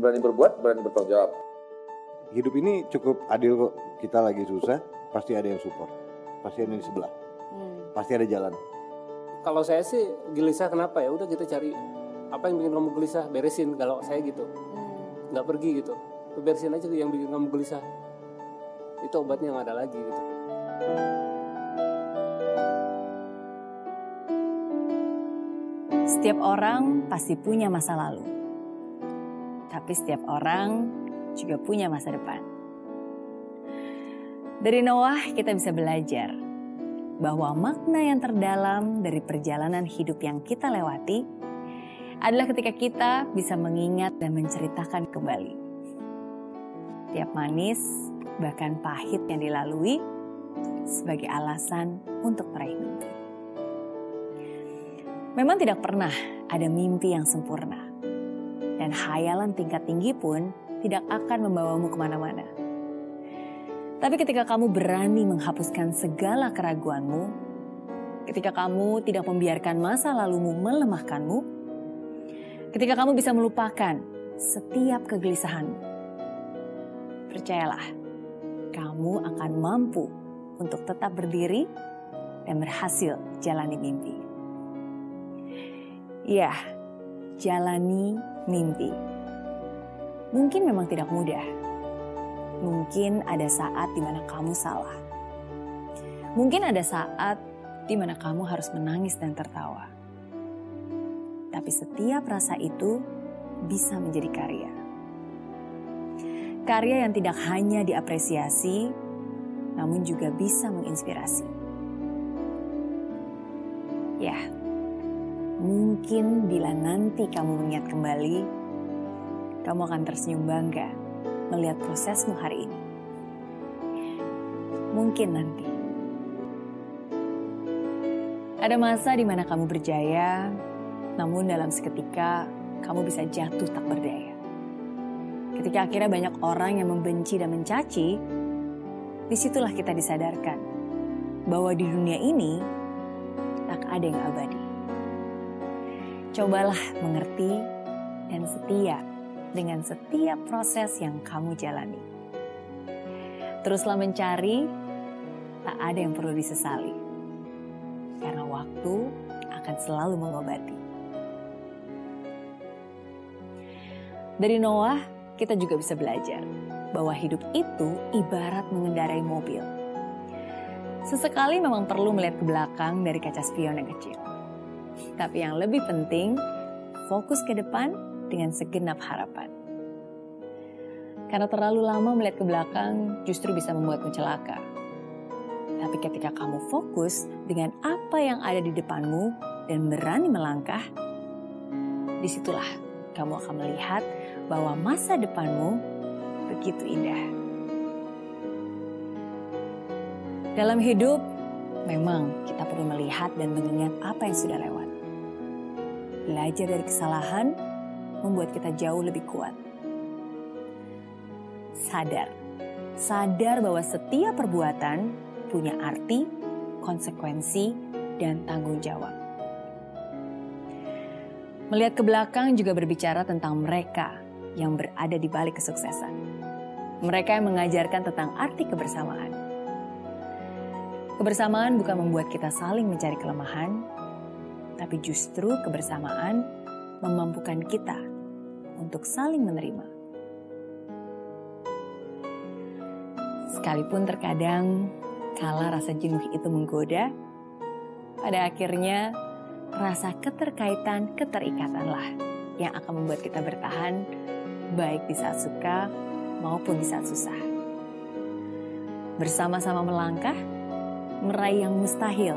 berani berbuat, berani bertanggung jawab. Hidup ini cukup adil kok. Kita lagi susah, pasti ada yang support. Pasti ada yang di sebelah. Hmm. Pasti ada jalan. Kalau saya sih gelisah kenapa ya? Udah kita cari apa yang bikin kamu gelisah, beresin. Kalau saya gitu, Hmm. nggak pergi gitu. Beresin aja yang bikin kamu gelisah. Itu obatnya nggak ada lagi gitu. Setiap orang pasti punya masa lalu. Tapi setiap orang juga punya masa depan. Dari Noah kita bisa belajar bahwa makna yang terdalam dari perjalanan hidup yang kita lewati adalah ketika kita bisa mengingat dan menceritakan kembali. Tiap manis, bahkan pahit yang dilalui sebagai alasan untuk meraih mimpi. Memang tidak pernah ada mimpi yang sempurna. Dan hayalan tingkat tinggi pun tidak akan membawamu ke mana-mana. Tapi ketika kamu berani menghapuskan segala keraguanmu, ketika kamu tidak membiarkan masa lalumu melemahkanmu, ketika kamu bisa melupakan setiap kegelisahanmu, percayalah, kamu akan mampu untuk tetap berdiri dan berhasil jalani mimpi. Ya, jalani mimpi. Mungkin memang tidak mudah. Mungkin ada saat di mana kamu salah. Mungkin ada saat di mana kamu harus menangis dan tertawa. Tapi setiap rasa itu bisa menjadi karya. Karya yang tidak hanya diapresiasi, namun juga bisa menginspirasi. Ya, Mungkin bila nanti kamu mengingat kembali, kamu akan tersenyum bangga melihat prosesmu hari ini. Mungkin nanti. Ada masa di mana kamu berjaya, namun dalam seketika kamu bisa jatuh tak berdaya. Ketika akhirnya banyak orang yang membenci dan mencaci, di situlah kita disadarkan bahwa di dunia ini tak ada yang abadi. Cobalah mengerti dan setia dengan setiap proses yang kamu jalani. Teruslah mencari, tak ada yang perlu disesali. Karena waktu akan selalu mengobati. Dari Noah, kita juga bisa belajar bahwa hidup itu ibarat mengendarai mobil. Sesekali memang perlu melihat ke belakang dari kaca spion yang kecil. Tapi yang lebih penting, fokus ke depan dengan segenap harapan. Karena terlalu lama melihat ke belakang justru bisa membuatmu celaka. Tapi ketika kamu fokus dengan apa yang ada di depanmu dan berani melangkah, di situlah kamu akan melihat bahwa masa depanmu begitu indah. Dalam hidup, memang kita perlu melihat dan mengingat apa yang sudah lewat. Belajar dari kesalahan membuat kita jauh lebih kuat. Sadar, sadar bahwa setiap perbuatan punya arti, konsekuensi, dan tanggung jawab. Melihat ke belakang juga berbicara tentang mereka yang berada di balik kesuksesan. Mereka yang mengajarkan tentang arti kebersamaan. Kebersamaan bukan membuat kita saling mencari kelemahan, tapi justru kebersamaan memampukan kita untuk saling menerima. Sekalipun terkadang kala rasa jenuh itu menggoda, pada akhirnya rasa keterkaitan keterikatanlah yang akan membuat kita bertahan baik di saat suka maupun di saat susah. Bersama-sama melangkah, meraih yang mustahil,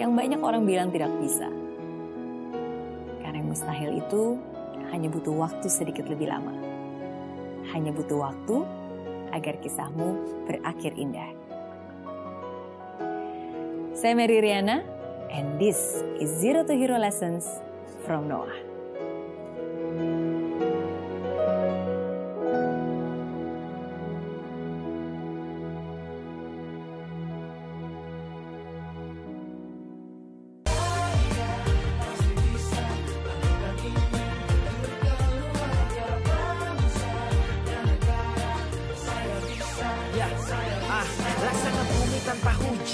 yang banyak orang bilang tidak bisa. Karena yang mustahil itu hanya butuh waktu sedikit lebih lama. Hanya butuh waktu agar kisahmu berakhir indah. Saya Mary Riana, and this is Zero to Hero Lessons from Noah.